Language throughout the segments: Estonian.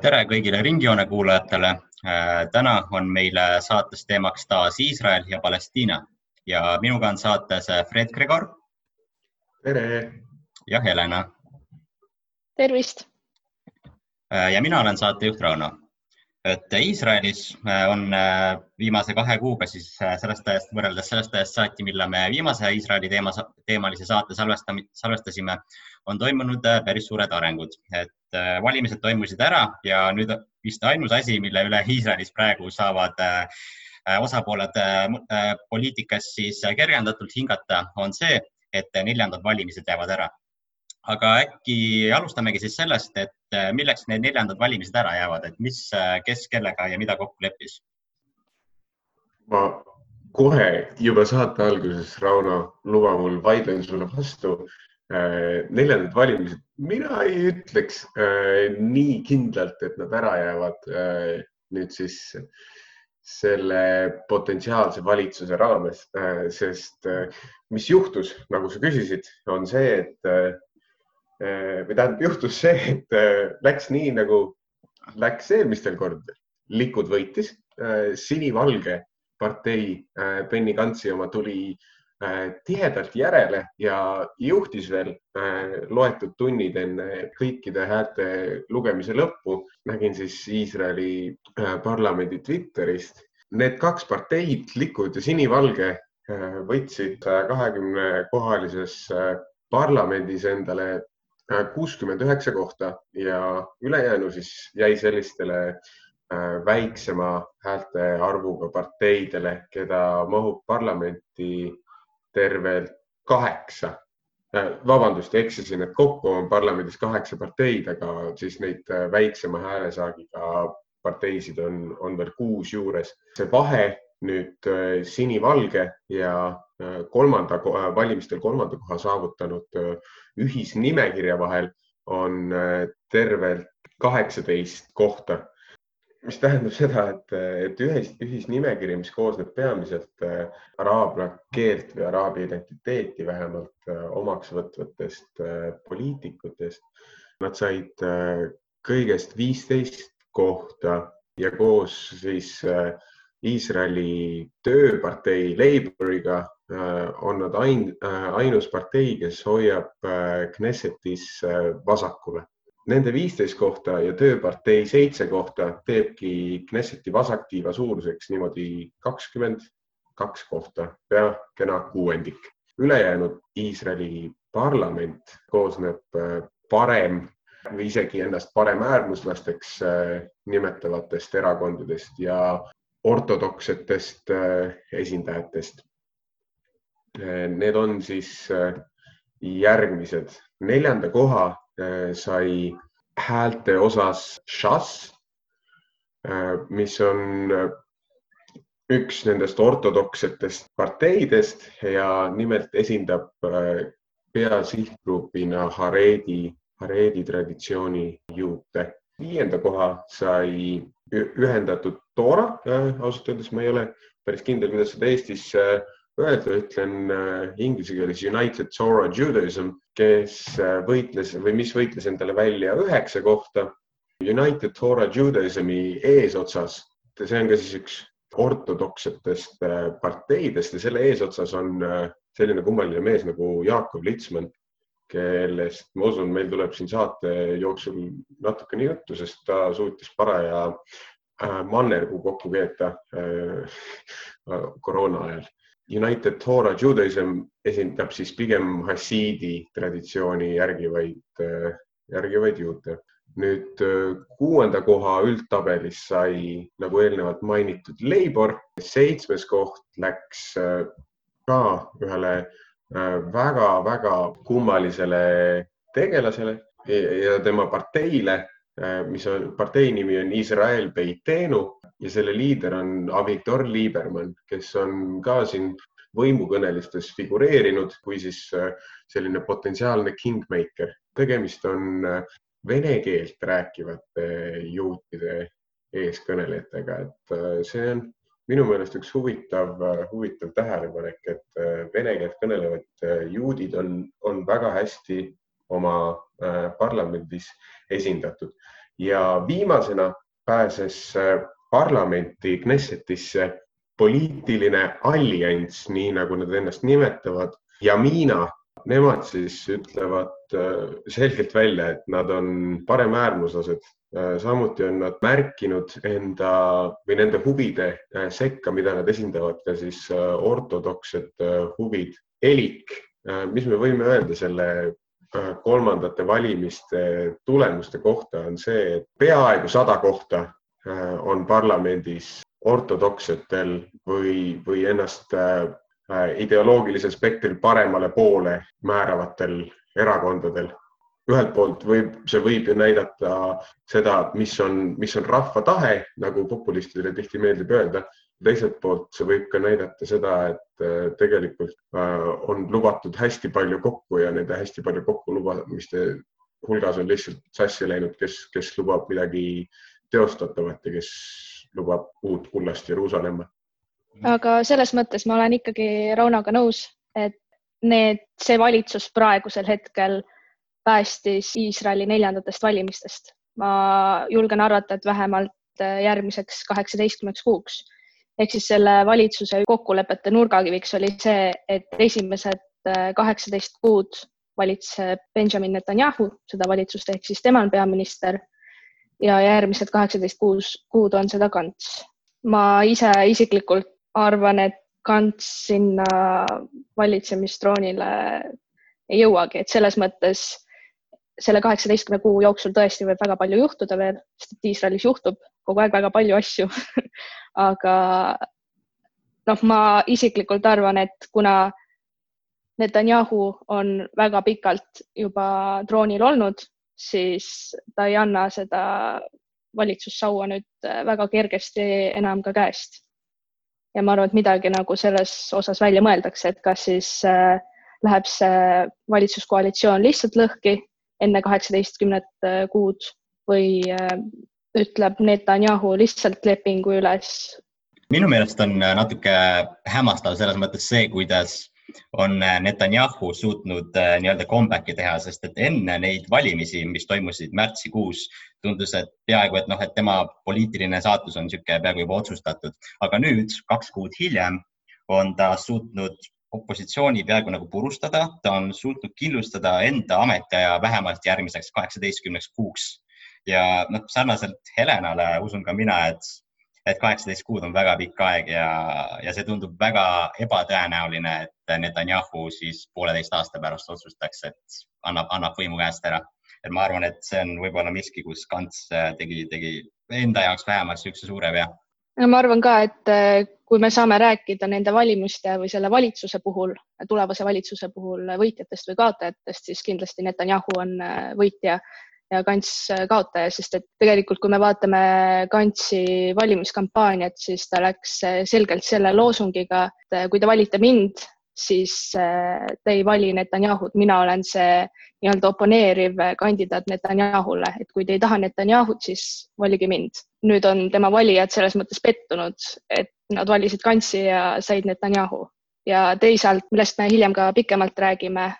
tere kõigile Ringjoone kuulajatele. täna on meile saates teemaks taas Iisrael ja Palestiina ja minuga on saates Fred Gregor. tere. ja Helena. tervist. ja mina olen saatejuht Rauno. Et Iisraelis on viimase kahe kuuga siis sellest ajast võrreldes sellest ajast saati, millal me viimase Iisraeli teema, teemalise saate salvestasime, on toimunud päris suured arengud, et Äh, valimised toimusid ära ja nüüd vist ainus asi, mille üle Iisraelis praegu saavad äh, osapooled äh, poliitikas siis kergendatult hingata, on see, et neljandad valimised jäävad ära. aga äkki alustamegi siis sellest, et milleks need neljandad valimised ära jäävad, et mis, kes kellega ja mida kokku leppis? ma kohe juba saate alguses, Rauno, luba mul vaidlen sulle vastu Äh, neljandad valimised, mina ei ütleks nii kindlalt, et nad ära jäävad nüüd siis selle potentsiaalse valitsuse raames, sest mis juhtus, nagu sa küsisid, on see, et või tähendab, juhtus see, et läks nii nagu läks eelmistel kordadel. Likud võitis, sinivalge partei Benny Gantsi oma tuli äh, Äh, tihedalt järele ja juhtis veel äh, loetud tunnid enne kõikide häälte lugemise lõppu. nägin siis Iisraeli äh, parlamendi Twitterist. Need kaks parteid, Likud ja Sinivalge, võtsid kahekümne kohalises parlamendis endale kuuskümmend üheksa kohta ja ülejäänu siis jäi sellistele väiksema häälte arvuga parteidele, keda mahub parlamenti tervelt kaheksa. Äh, vabandust, eksisin, et kokku on parlamendis kaheksa parteid, aga siis neid äh, väiksema häälesaagiga parteisid on, on veel kuus juures. see vahe nüüd äh, sinivalge ja kolmanda, valimistel kolmanda koha saavutanud ühisnimekirja vahel on tervelt kaheksateist kohta mis tähendab seda, et, et ühis, ühisnimekiri, mis koosneb peamiselt äh, araabia keelt või araabi identiteeti vähemalt äh, omaks võtvatest äh, poliitikutest. Nad said kõigest viisteist kohta ja koos siis Iisraeli tööpartei Laboriga on nad ain, ainus partei, kes hoiab Knessetis vasakule Nende viisteist kohta ja Tööpartei seitse kohta teebki Knesseti vasaktiiva suuruseks niimoodi kakskümmend kaks kohta, pea kena kuuendik. ülejäänud Iisraeli parlament koosneb äh, parem või isegi ennast paremäärmuslasteks äh, nimetavatest erakondadest ja ortodoksetest äh, esindajatest. Need on siis järgmised. neljanda koha Äh, sai häälte osas Shas, äh, mis on äh, üks nendest ortodoksetest parteidest ja nimelt esindab peasihtgrupina Haredi, Haredi traditsiooni juute. Viienda koha sai ühendatud Toora, ausalt öeldes ma ei ole päris kindel, kuidas seda Eestis öelda, ütlen äh, inglise keeles United Torah Judaism, kes äh, võitles või mis võitles endale välja üheksa kohta. United Torah Judaismi eesotsas, see on ka siis üks ortodoksetest äh, parteidest ja selle eesotsas on selline kummaline mees nagu Jakob Litsman, kellest ma usun, meil tuleb siin saate jooksul natukene juttu, sest ta suutis paraja mannergu kokku keeta koroona ajal United Torah Judaism esindab siis pigem hassiidi traditsiooni järgivaid, järgivaid juute. nüüd kuuenda koha üldtabelis sai, nagu eelnevalt mainitud, Labour, seitsmes koht läks ka ühele väga-väga kummalisele tegelasele ja tema parteile, mis on, partei nimi on Iisrael Beitenu ja selle liider on Avigdor Liebermann, kes on ka siin võimukõnelistes figureerinud kui siis äh, selline potentsiaalne kingmaker. tegemist on äh, vene keelt rääkivate juutide eeskõnelejatega, et äh, see on minu meelest üks huvitav, huvitav tähelepanek, et vene keelt kõnelevad juudid on, on väga hästi oma parlamendis esindatud ja viimasena pääses parlamenti, Knessetisse poliitiline allianss, nii nagu nad ennast nimetavad, Jamina. Nemad siis ütlevad selgelt välja, et nad on paremäärmuslased Äh, samuti on nad märkinud enda või nende huvide äh, sekka, mida nad esindavad ka siis äh, ortodoksed huvid. elik, mis me võime öelda selle kolmandate valimiste tulemuste kohta, on see, et peaaegu sada kohta on parlamendis ortodoksetel või, või ennast ideoloogilisel spektril paremale poole määravatel erakondadel ühelt poolt võib, see võib ju näidata seda, mis on, mis on rahva tahe, nagu populistidele tihti meeldib öelda. teiselt poolt see võib ka näidata seda, et äh, tegelikult äh, on lubatud hästi palju kokku ja nende hästi palju kokku lubamiste hulgas on lihtsalt sassi läinud, kes, kes lubab midagi teostatavat ja kes lubab uut kullast Jeruusalemma. Aga selles mõttes ma olen ikkagi Raunoga nõus, et need, see valitsus praegusel hetkel päästis Iisraeli neljandatest valimistest. ma julgen arvata, et vähemalt äh, järgmiseks kaheksateistkümneks kuuks. ehk siis selle valitsuse kokkulepete nurgakiviks oli see, et esimesed äh, kaheksateist kuud valitseb Benjamin Netanyahu seda valitsust ehk siis tema on peaminister ja järgmised kaheksateist kuus kuud on seda Kants. ma ise isiklikult arvan, et Kants sinna valitsemistroonile ei jõuagi, et selles mõttes selle kaheksateistkümne kuu jooksul tõesti võib väga palju juhtuda veel, sest et Iisraelis juhtub kogu aeg väga palju asju aga noh, ma isiklikult arvan, et kuna Netanyahu on väga pikalt juba troonil olnud, siis ta ei anna seda valitsussaua nüüd väga kergesti enam ka käest. Ja ma arvan, et midagi nagu selles osas välja mõeldakse, et kas siis äh, läheb see valitsuskoalitsioon lihtsalt lõhki enne kaheksateistkümnet äh, kuud või äh, ütleb Netanyahu lihtsalt lepingu üles? minu meelest on äh, natuke hämmastav selles mõttes see, kuidas on Netanyahu suutnud nii-öelda comeback'i teha, sest et enne neid valimisi, mis toimusid märtsikuus, tundus, et peaaegu, et noh, et tema poliitiline saatus on niisugune peaaegu juba otsustatud, aga nüüd kaks kuud hiljem on ta suutnud opositsiooni peaaegu nagu purustada, ta on suutnud kindlustada enda ametiaja vähemalt järgmiseks kaheksateistkümneks kuuks. ja noh, sarnaselt Helenale usun ka mina, et, et kaheksateist kuud on väga pikk aeg ja, ja see tundub väga ebatõenäoline, et Netanyahu siis pooleteist aasta pärast otsustaks, et annab, annab võimu käest ära. et ma arvan, et see on võib-olla miski, kus Kants tegi, tegi enda jaoks vähemalt niisuguse suure vea no ma arvan ka, et äh, kui me saame rääkida nende valimiste või selle valitsuse puhul, tulevase valitsuse puhul võitjatest või kaotajatest, siis kindlasti Netanyahu on äh, võitja ja Kants äh, kaotaja, sest et tegelikult, kui me vaatame Kantsi valimiskampaaniat, siis ta läks selgelt selle loosungiga, et kui te valite mind, siis te ei vali Netanyahut, mina olen see nii-öelda oponeeriv kandidaat Netanyahule, et kui te ei taha Netanyahut, siis valige mind. nüüd on tema valijad selles mõttes pettunud, et nad valisid Kantsi ja said Netanyahu. Ja teisalt, millest me hiljem ka pikemalt räägime,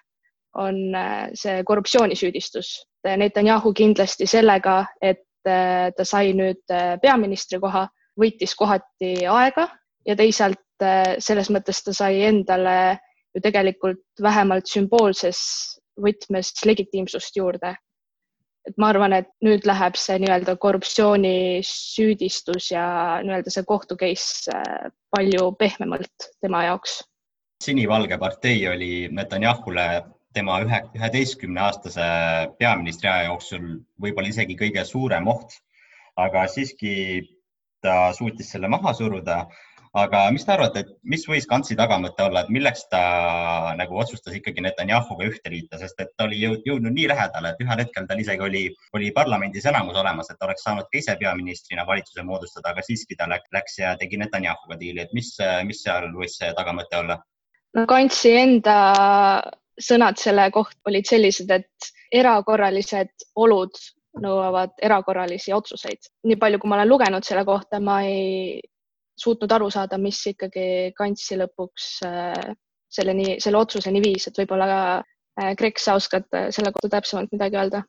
on äh, see korruptsioonisüüdistus. Netanyahu kindlasti sellega, et äh, ta sai nüüd äh, peaministri koha, võitis kohati aega ja teisalt selles mõttes ta sai endale ju tegelikult vähemalt sümboolses võtmes legitiimsust juurde. et ma arvan, et nüüd läheb see nii-öelda korruptsioonisüüdistus ja nii-öelda see kohtu case palju pehmemalt tema jaoks. sinivalge partei oli Netanyahule tema ühe, üheteistkümne aastase peaministri aja jooksul võib-olla isegi kõige suurem oht, aga siiski ta suutis selle maha suruda. Aga mis te arvate, et mis võis Kantsi tagamõte olla, et milleks ta nagu otsustas ikkagi Netanyahuga ühte liita, sest et ta oli jõudnud nii lähedale, et ühel hetkel tal isegi oli, oli parlamendis enamus olemas, et oleks saanud ka ise peaministrina valitsuse moodustada, aga siiski ta läks ja tegi Netanyahuga diili, et mis, mis seal võis see tagamõte olla? no Kantsi enda sõnad selle kohta olid sellised, et erakorralised olud nõuavad erakorralisi otsuseid. nii palju, kui ma olen lugenud selle kohta, ma ei suutnud aru saada, mis ikkagi kantsi lõpuks äh, selleni, selle otsuseni viis, et võib-olla äh, Greg, sa oskad äh, selle kohta täpsemalt midagi öelda?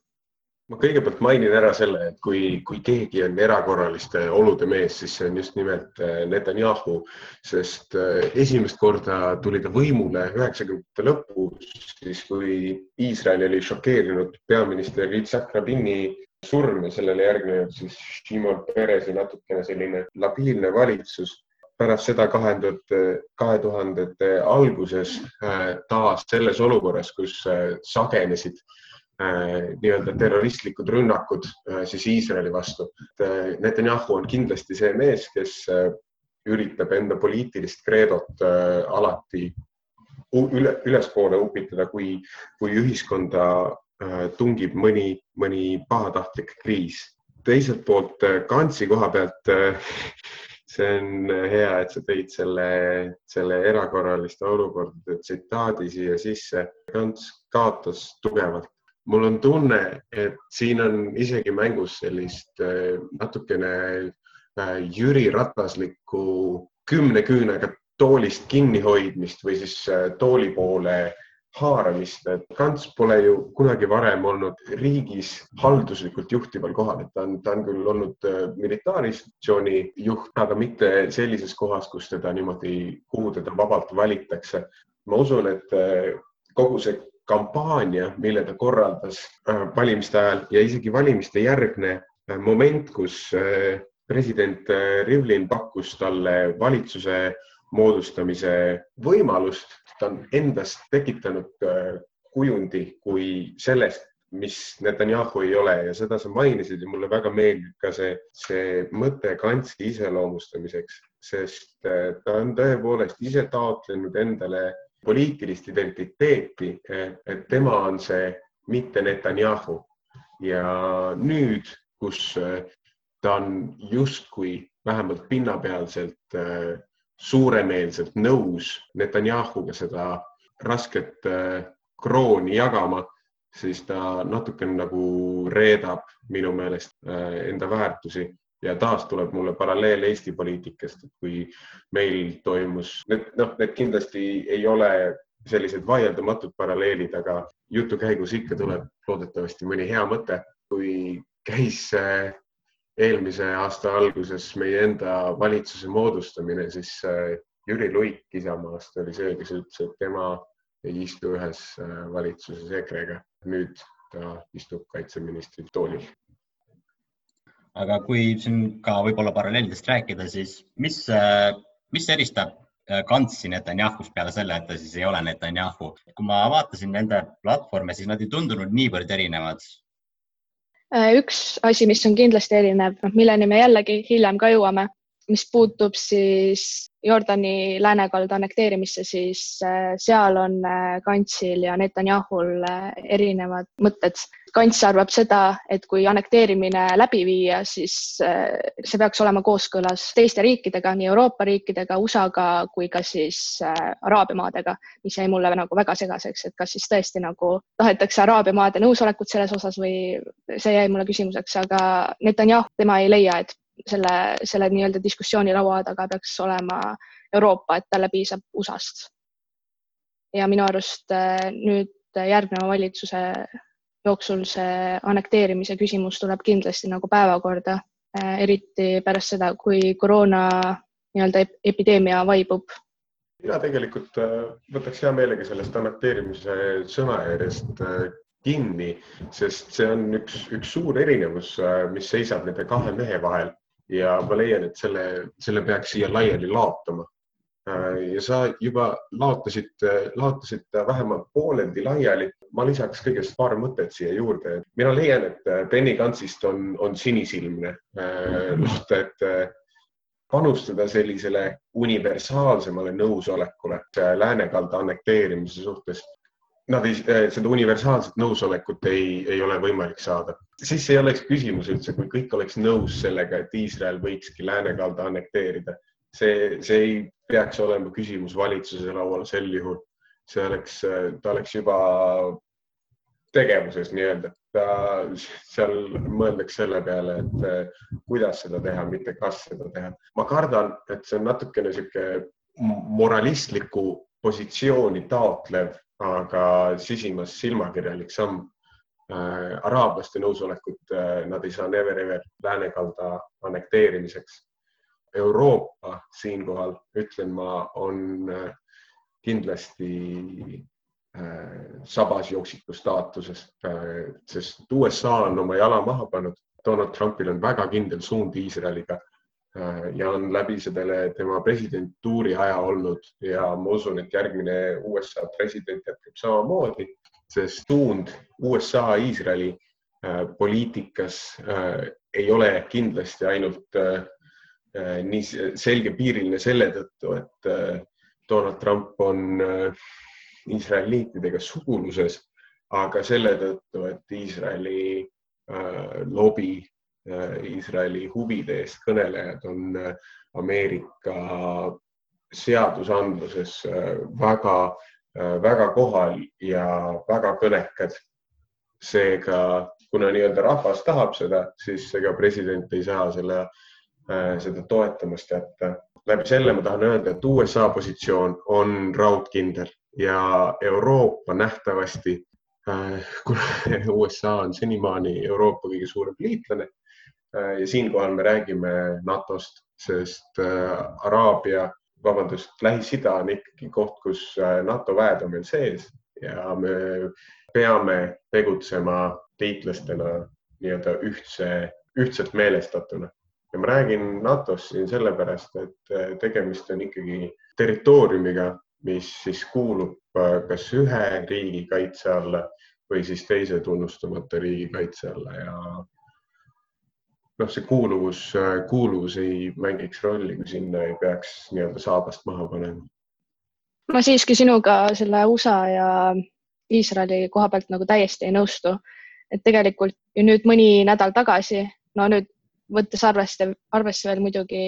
Ma kõigepealt mainin ära selle, et kui, kui keegi on erakorraliste olude mees, siis see on just nimelt äh, Netanyahu, sest äh, esimest korda tuli ta võimule üheksakümnendate lõpus, siis kui Iisrael oli šokeerinud peaminister Yitzhak Rabini surm ja sellele järgnenud siis Shimon Perezi natukene selline labiilne valitsus. pärast seda kahe tuhande, kahe tuhandete alguses äh, taas selles olukorras, kus sagenesid Äh, nii-öelda terroristlikud rünnakud äh, siis Iisraeli vastu. Äh, Netanyahu on kindlasti see mees, kes üritab enda poliitilist kreedot alati üle, ülespoole upitada, kui, kui ühiskonda tungib mõni, mõni pahatahtlik kriis. teiselt poolt Kantsi koha pealt see on hea, et sa tõid selle, selle erakorraliste olukordade tsitaadi siia sisse. Kants kaotas tugevalt mul on tunne, et siin on isegi mängus sellist äh, natukene äh, Jüri Rataslikku kümne küünega toolist kinnihoidmist või siis äh, tooli poole haaramist, et Kants pole ju kunagi varem olnud riigis halduslikult juhtival kohal, et ta on, ta on küll olnud militaarinstitutsiooni juht, aga mitte sellises kohas, kus teda niimoodi, kuhu teda vabalt valitakse. ma usun, et kogu see kampaania, mille ta korraldas äh, valimiste ajal ja isegi valimiste järgne äh, moment, kus äh, president Rivlin pakkus talle valitsuse moodustamise võimalust, ta on endast tekitanud kujundi kui sellest, mis Netanyahu ei ole. Ja seda sa mainisid ja mulle väga meeldib ka see, see mõte kantsi iseloomustamiseks, sest ta on tõepoolest ise taotlenud endale poliitilist identiteeti, et tema on see, mitte Netanyahu. ja nüüd, kus äh, ta on justkui vähemalt pinnapealselt äh, suuremeelselt nõus Netanyahuga seda rasket äh, krooni jagama, siis ta natukene nagu reedab minu meelest enda väärtusi ja taas tuleb mulle paralleel Eesti poliitikast, et kui meil toimus, need noh, need kindlasti ei ole sellised vaieldamatud paralleelid, aga jutu käigus ikka tuleb loodetavasti mõni hea mõte. kui käis eelmise aasta alguses meie enda valitsuse moodustamine, siis äh, Jüri Luik Isamaast oli see, kes ütles, et tema ei istu ühes äh, valitsuses EKRE-ga. nüüd ta istub kaitseministri toolil aga kui siin ka võib-olla paralleelidest rääkida, siis mis, äh, mis eristab äh, Kantsi Netanyahust peale selle, et ta siis ei ole Netanyahu. kui ma vaatasin nende platvorme, siis nad ei tundunud niivõrd erinevad. Äh, üks asi, mis on kindlasti erinev, noh, milleni me jällegi hiljem ka jõuame, mis puutub siis Jordani läänekalda annekteerimisse, siis äh, seal on äh, Kantsil ja Netanyahul äh, erinevad mõtted. Kants arvab seda, et kui annekteerimine läbi viia, siis see peaks olema kooskõlas teiste riikidega, nii Euroopa riikidega, USA-ga kui ka siis Araabia maadega, mis jäi mulle nagu väga segaseks, et kas siis tõesti nagu tahetakse Araabia maade nõusolekut selles osas või see jäi mulle küsimuseks, aga Netanyahu, tema ei leia, et selle, selle nii-öelda diskussiooni laua taga peaks olema Euroopa, et talle piisab USA-st. ja minu arust äh, nüüd järgneva valitsuse jooksul see annekteerimise küsimus tuleb kindlasti nagu päevakorda, äh, eriti pärast seda, kui koroona nii-öelda epideemia vaibub. mina tegelikult äh, võtaks hea meelega sellest annekteerimise sõnajärjest kinni, sest see on üks, üks suur erinevus, mis seisab nende kahe mehe vahel ja ma leian, et selle, selle peaks siia laiali laotama. Äh, ja sa juba laotasid, laotasid vähemalt pooleldi laiali. ma lisaks kõigest paar mõtet siia juurde. mina leian, et Benny Kantsist on, on sinisilmne äh, et panustada sellisele universaalsemale nõusolekule läänekalda annekteerimise suhtes nad ei, eh, seda universaalset nõusolekut ei, ei ole võimalik saada. siis ei oleks küsimus üldse, kui kõik oleks nõus sellega, et Iisrael võikski läänekalda annekteerida. see, see ei peaks olema küsimus valitsuse laual sel juhul. see oleks, ta oleks juba tegevuses nii-öelda, ta seal mõeldakse selle peale, et eh, kuidas seda teha, mitte kas seda teha. ma kardan, et see on natukene niisugune moralistlikku positsiooni taotlev aga sisimas silmakirjalik samm. araablaste nõusolekut nad ei saa never ever läänekalda annekteerimiseks. Euroopa siinkohal ütlen ma, on kindlasti sabasjooksiku staatuses, sest USA on oma jala maha pannud. Donald Trumpil on väga kindel suund Iisraeliga ja on läbi selle tema presidentuuri aja olnud. Ja ma usun, et järgmine USA president jätkab samamoodi, sest suund USA-Iisraeli poliitikas ei ole kindlasti ainult nii selgepiiriline selle tõttu, et Donald Trump on Iisraeliitidega suguluses, aga selle tõttu, et Iisraeli äh, lobi äh,, Iisraeli huvide eest kõnelejad on äh, Ameerika seadusandluses äh, väga äh,, väga kohal ja väga kõnekad. seega, kuna nii-öelda rahvas tahab seda, siis ega president ei saa selle äh,, seda toetamast jätta. läbi selle ma tahan öelda, et USA positsioon on raudkindel ja Euroopa nähtavasti, äh, kuna USA on senimaani Euroopa kõige suurem liitlane äh, ja siinkohal me räägime NATO-st, sest äh, Araabia, vabandust, Lähis-Ida on ikkagi koht, kus NATO väed on meil sees ja me peame tegutsema liitlastena nii-öelda ühtse, ühtselt meelestatuna. ja ma räägin NATO-st siin sellepärast, et tegemist on ikkagi territooriumiga, mis siis kuulub äh, kas ühe riigi kaitse alla või siis teise tunnustamata riigi kaitse alla ja noh, see kuuluvus, kuuluvus ei mängiks rolli, kui sinna ei peaks nii-öelda saabast maha panema. ma siiski sinuga selle USA ja Iisraeli koha pealt nagu täiesti ei nõustu, et tegelikult ju nüüd mõni nädal tagasi, no nüüd võttes arvesse, arvesse veel muidugi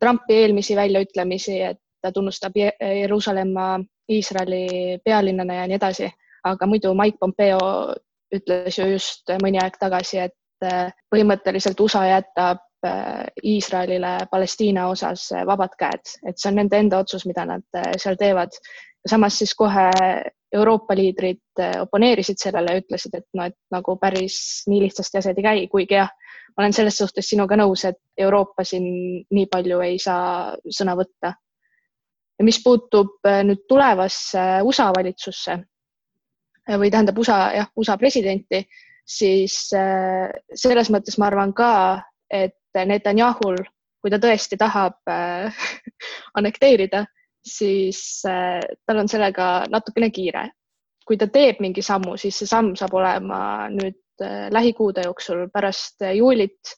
Trumpi eelmisi väljaütlemisi, et ta tunnustab Jeruusalemma Iisraeli pealinnana ja nii edasi, aga muidu Mike Pompeo ütles ju just mõni aeg tagasi, et põhimõtteliselt USA jätab äh, Iisraelile Palestiina osas äh, vabad käed, et see on nende enda otsus, mida nad seal teevad. samas siis kohe Euroopa liidrid oponeerisid sellele ütlesid, et noh, et nagu päris nii lihtsasti asjad ei käi, kuigi jah, ma olen selles suhtes sinuga nõus, et Euroopa siin nii palju ei saa sõna võtta. Ja mis puutub äh, nüüd tulevasse USA valitsusse äh, või tähendab USA, jah, USA presidenti, siis äh, selles mõttes ma arvan ka, et Netanyahul, kui ta tõesti tahab annekteerida, siis tal on sellega natukene kiire. kui ta teeb mingi sammu, siis see samm saab olema nüüd lähikuude jooksul pärast juulit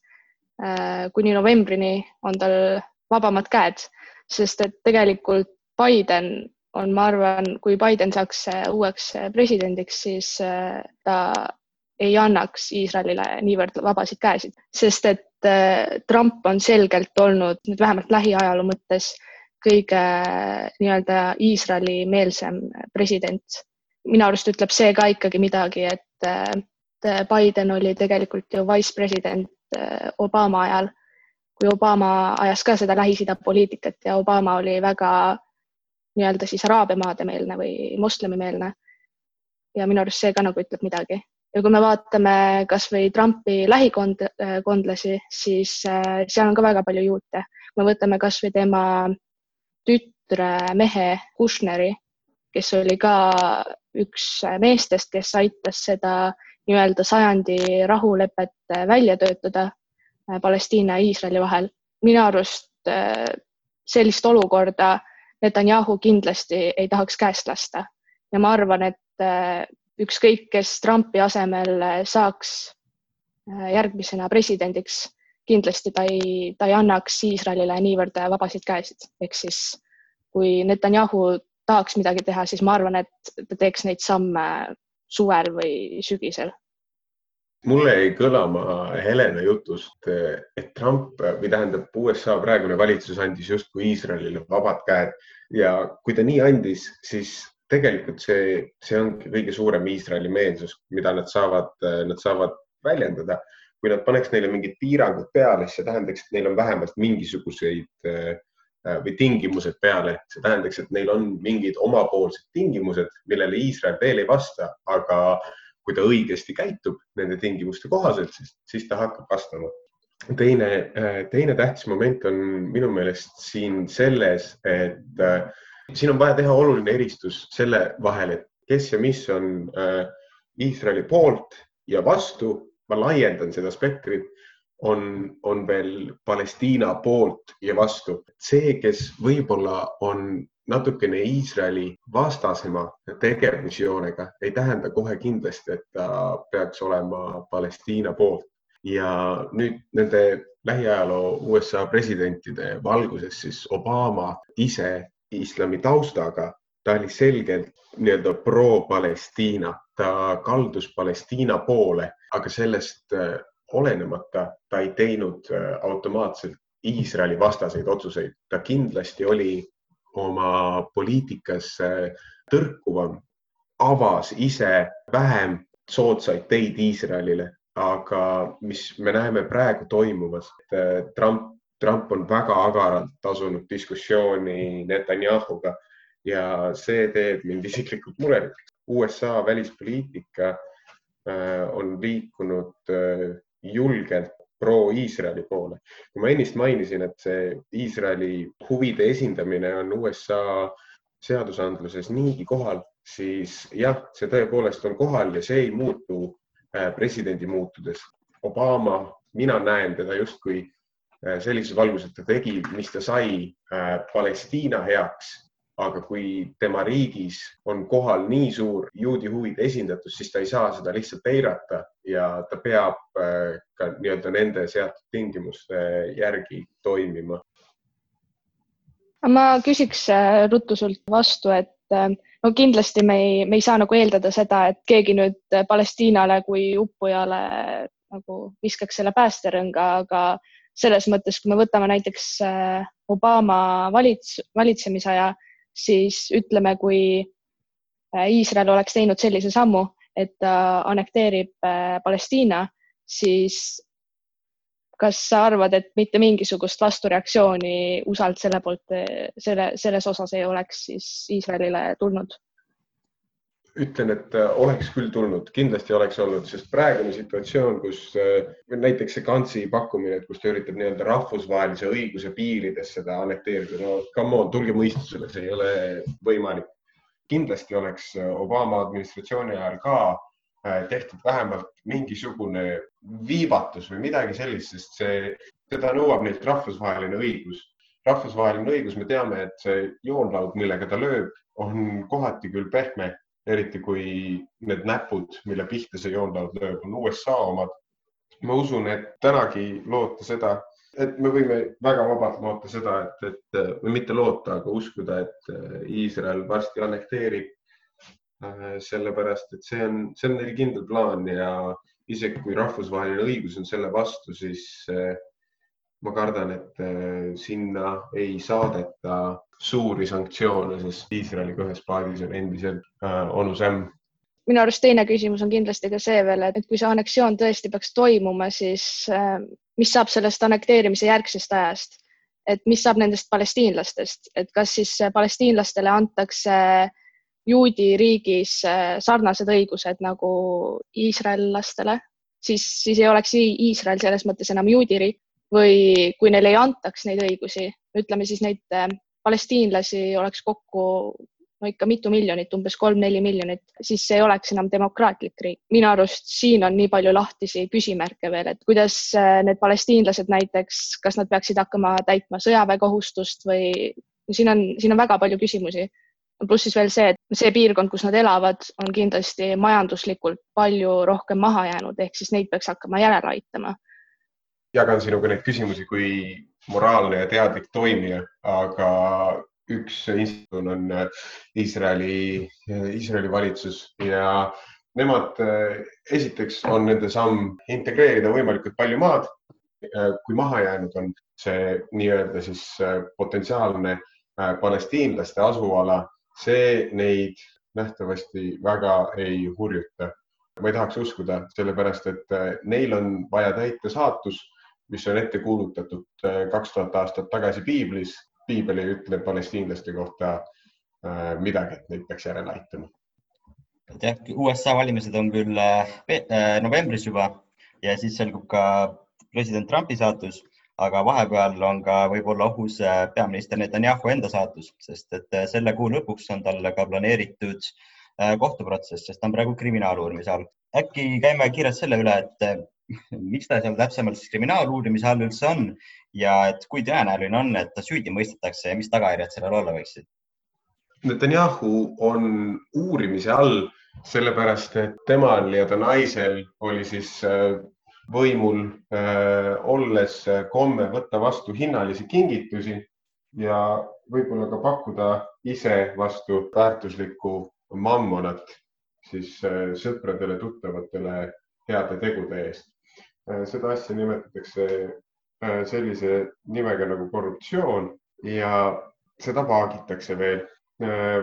kuni novembrini on tal vabamad käed sest et tegelikult Biden on, ma arvan, kui Biden saaks äh, uueks äh, presidendiks, siis äh, ta ei annaks Iisraelile niivõrd vabasid käesid, sest et Trump on selgelt olnud nüüd vähemalt lähiajaloo mõttes kõige nii-öelda Iisraeli meelsem president. minu arust ütleb see ka ikkagi midagi, et Biden oli tegelikult ju vice president Obama ajal kui Obama ajas ka seda Lähis-Ida poliitikat ja Obama oli väga nii-öelda siis araabia maade meelne või moslemimeelne. ja minu arust see ka nagu ütleb midagi. Ja kui me vaatame kasvõi Trumpi lähikondlasi, siis äh, seal on ka väga palju juute. kui me võtame kasvõi tema tütre mehe Kushneri, kes oli ka üks meestest, kes aitas seda nii-öelda sajandi rahulepet välja töötada Äh, Palestiina ja Iisraeli vahel. minu arust äh, sellist olukorda Netanyahu kindlasti ei tahaks käest lasta ja ma arvan, et äh, ükskõik, kes Trumpi asemel saaks järgmisena presidendiks, kindlasti ta ei, ta ei annaks Iisraelile niivõrd vabasid käesid, ehk siis kui Netanyahu tahaks midagi teha, siis ma arvan, et ta teeks neid samme suvel või sügisel. Mulle jäi kõlama Helena jutust, et Trump või tähendab USA praegune valitsus andis justkui Iisraelile vabad käed. Ja kui ta nii andis, siis tegelikult see, see ongi kõige suurem Iisraeli meelsus, mida nad saavad, nad saavad väljendada. kui nad paneks neile mingid piirangud peale, siis see tähendaks, et neil on vähemalt mingisuguseid või tingimused peale, see tähendaks, et neil on mingid omapoolsed tingimused, millele Iisrael veel ei vasta, aga kui ta õigesti käitub nende tingimuste kohaselt, siis, siis ta hakkab vastama. teine, teine tähtis moment on minu meelest siin selles, et äh, siin on vaja teha oluline eristus selle vahel, et kes ja mis on äh, Iisraeli poolt ja vastu. ma laiendan seda spektrit, on, on veel Palestiina poolt ja vastu. see, kes võib-olla on natukene Iisraeli vastasema tegevusjoonega, ei tähenda kohe kindlasti, et ta peaks olema Palestiina poolt. ja nüüd nende lähiajaloo USA presidentide valguses siis Obama ise islami taustaga, ta oli selgelt nii-öelda pro-Palestiina, ta kaldus Palestiina poole, aga sellest äh, olenemata ta ei teinud äh, automaatselt Iisraeli vastaseid otsuseid, ta kindlasti oli oma poliitikas tõrkuvam, avas ise vähem soodsaid teid Iisraelile, aga mis me näeme praegu toimumas, et äh, Trump, Trump on väga agaralt asunud diskussiooni Netanyahuga ja see teeb mind isiklikult murelikuks. USA välispoliitika äh, on liikunud äh, julgelt pro-Iisraeli poole. kui ma ennist mainisin, et see Iisraeli huvide esindamine on USA seadusandluses niigi kohal, siis jah, see tõepoolest on kohal ja see ei muutu äh, presidendi muutudes. Obama, mina näen teda justkui sellises valguses, ta tegi, mis ta sai äh, Palestiina heaks aga kui tema riigis on kohal nii suur juudi huvide esindatus, siis ta ei saa seda lihtsalt eirata ja ta peab äh, ka nii-öelda nende seatud tingimuste järgi toimima. ma küsiks ruttu sult vastu, et no kindlasti me ei, me ei saa nagu eeldada seda, et keegi nüüd Palestiinale kui uppujale nagu viskaks selle päästerõnga, aga selles mõttes, kui me võtame näiteks Obama valits-, valitsemisaja siis ütleme, kui äh, Iisrael oleks teinud sellise sammu, et ta annekteerib äh, Palestiina, siis kas sa arvad, et mitte mingisugust vastureaktsiooni USA-lt selle poolt, selle, selles osas ei oleks siis Iisraelile tulnud? Ütlen, et äh, oleks küll tulnud, kindlasti oleks olnud, sest praegune situatsioon, kus äh, näiteks see Kantsi pakkumine, et kus ta üritab nii-öelda rahvusvahelise õiguse piirides seda annekteerida, no come on, tulge mõistusele, see ei ole võimalik. kindlasti oleks äh, Obama administratsiooni ajal ka tehtud vähemalt mingisugune viivatus või midagi sellist, sest see, seda nõuab neilt rahvusvaheline õigus. rahvusvaheline õigus, me teame, et see joonlaud, millega ta lööb, on kohati küll pehme eriti kui need näpud, mille pihta see joonlaud lööb, on USA omad. ma usun, et tänagi loota seda, et me võime väga vabalt loota seda, et, et või mitte loota, aga uskuda, et Iisrael varsti annekteerib. sellepärast, et see on, see on neil kindel plaan ja isegi kui rahvusvaheline õigus on selle vastu, siis ma kardan, et sinna ei saadeta suuri sanktsioone, sest Iisraeliga ühes paadis on endiselt äh, onu Sam. minu arust teine küsimus on kindlasti ka see veel, et kui see anneksioon tõesti peaks toimuma, siis äh, mis saab sellest annekteerimise järgsest ajast, et mis saab nendest palestiinlastest, et kas siis palestiinlastele antakse juudi riigis äh, sarnased õigused nagu iisraellastele, siis, siis ei oleks Iisrael selles mõttes enam juudi riik või kui neile ei antaks neid õigusi, ütleme siis neid äh, palestiinlasi oleks kokku no ikka mitu miljonit, umbes kolm-neli miljonit, siis see ei oleks enam demokraatlik riik. minu arust siin on nii palju lahtisi küsimärke veel, et kuidas äh, need palestiinlased näiteks, kas nad peaksid hakkama täitma sõjaväekohustust või siin on, siin on väga palju küsimusi. pluss siis veel see, et see piirkond, kus nad elavad, on kindlasti majanduslikult palju rohkem maha jäänud, ehk siis neid peaks hakkama järele aitama. Jagan sinuga neid küsimusi kui moraalne ja teadlik toimija, aga üks institutsioon on äh, Iisraeli, äh, Iisraeli valitsus ja nemad, äh, esiteks on nende samm integreerida võimalikult palju maad. kui maha jäänud on see nii-öelda siis potentsiaalne palestiinlaste asuala, see neid nähtavasti väga ei hurjuta. ma ei tahaks uskuda, sellepärast et neil on vaja täita saatus mis on ette kuulutatud äh, kaks tuhat aastat tagasi piiblis. piibel ei ütle palestiinlaste kohta äh, midagi, et neid peaks järele aitama. jah, USA valimised on küll novembris juba ja siis selgub ka president Trumpi saatus, aga vahepeal on ka võib-olla ohus peaminister Netanyahu enda saatus, sest et selle kuu lõpuks on talle ka planeeritud kohtuprotsess, sest ta on praegu kriminaaluurimise all. äkki käime kiirelt selle üle, et miks ta seal täpsemalt siis kriminaaluurimise all üldse on ja et kui tõenäoline on, et ta süüdi mõistetakse ja mis tagajärjed sellel olla võiksid? Netanyahu on uurimise all sellepärast, et temal ja ta naisel oli siis äh, võimul äh, olles komme võtta vastu hinnalisi kingitusi ja võib-olla ka pakkuda ise vastu väärtuslikku mammonat siis äh, sõpradele-tuttavatele heade tegude eest. Äh, seda asja nimetatakse äh, sellise nimega nagu korruptsioon ja seda vaagitakse veel.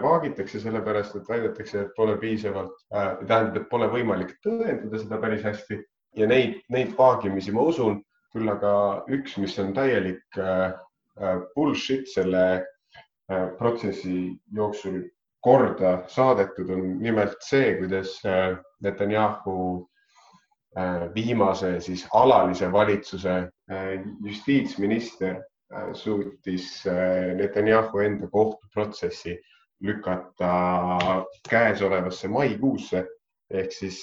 vaagitakse sellepärast, et väidetakse, et pole piisavalt, tähendab, et pole võimalik tõendada seda päris hästi ja neid, neid vaagimisi ma usun, küll aga üks, mis on täielik bullshit selle protsessi jooksul korda saadetud, on nimelt see, kuidas äh, Netanyahu äh, viimase siis alalise valitsuse äh, justiitsminister suutis Netanyahu enda kohtuprotsessi lükata käesolevasse maikuusse. Ehk siis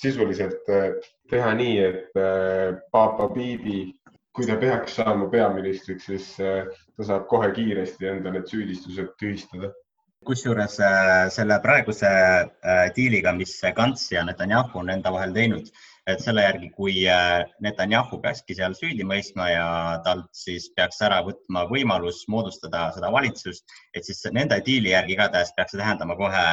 sisuliselt teha nii, et paapa Biibi, kui ta peaks saama peaministriks, siis ta saab kohe kiiresti enda need süüdistused tühistada. Kusjuures äh, selle praeguse äh, diiliga, mis Gantz ja Netanyahu on enda vahel teinud, et selle järgi, kui äh, Netanyahu peakski seal süüdi mõistma ja talt siis peaks ära võtma võimalus moodustada seda valitsust, et siis nende diili järgi igatahes peaks see tähendama kohe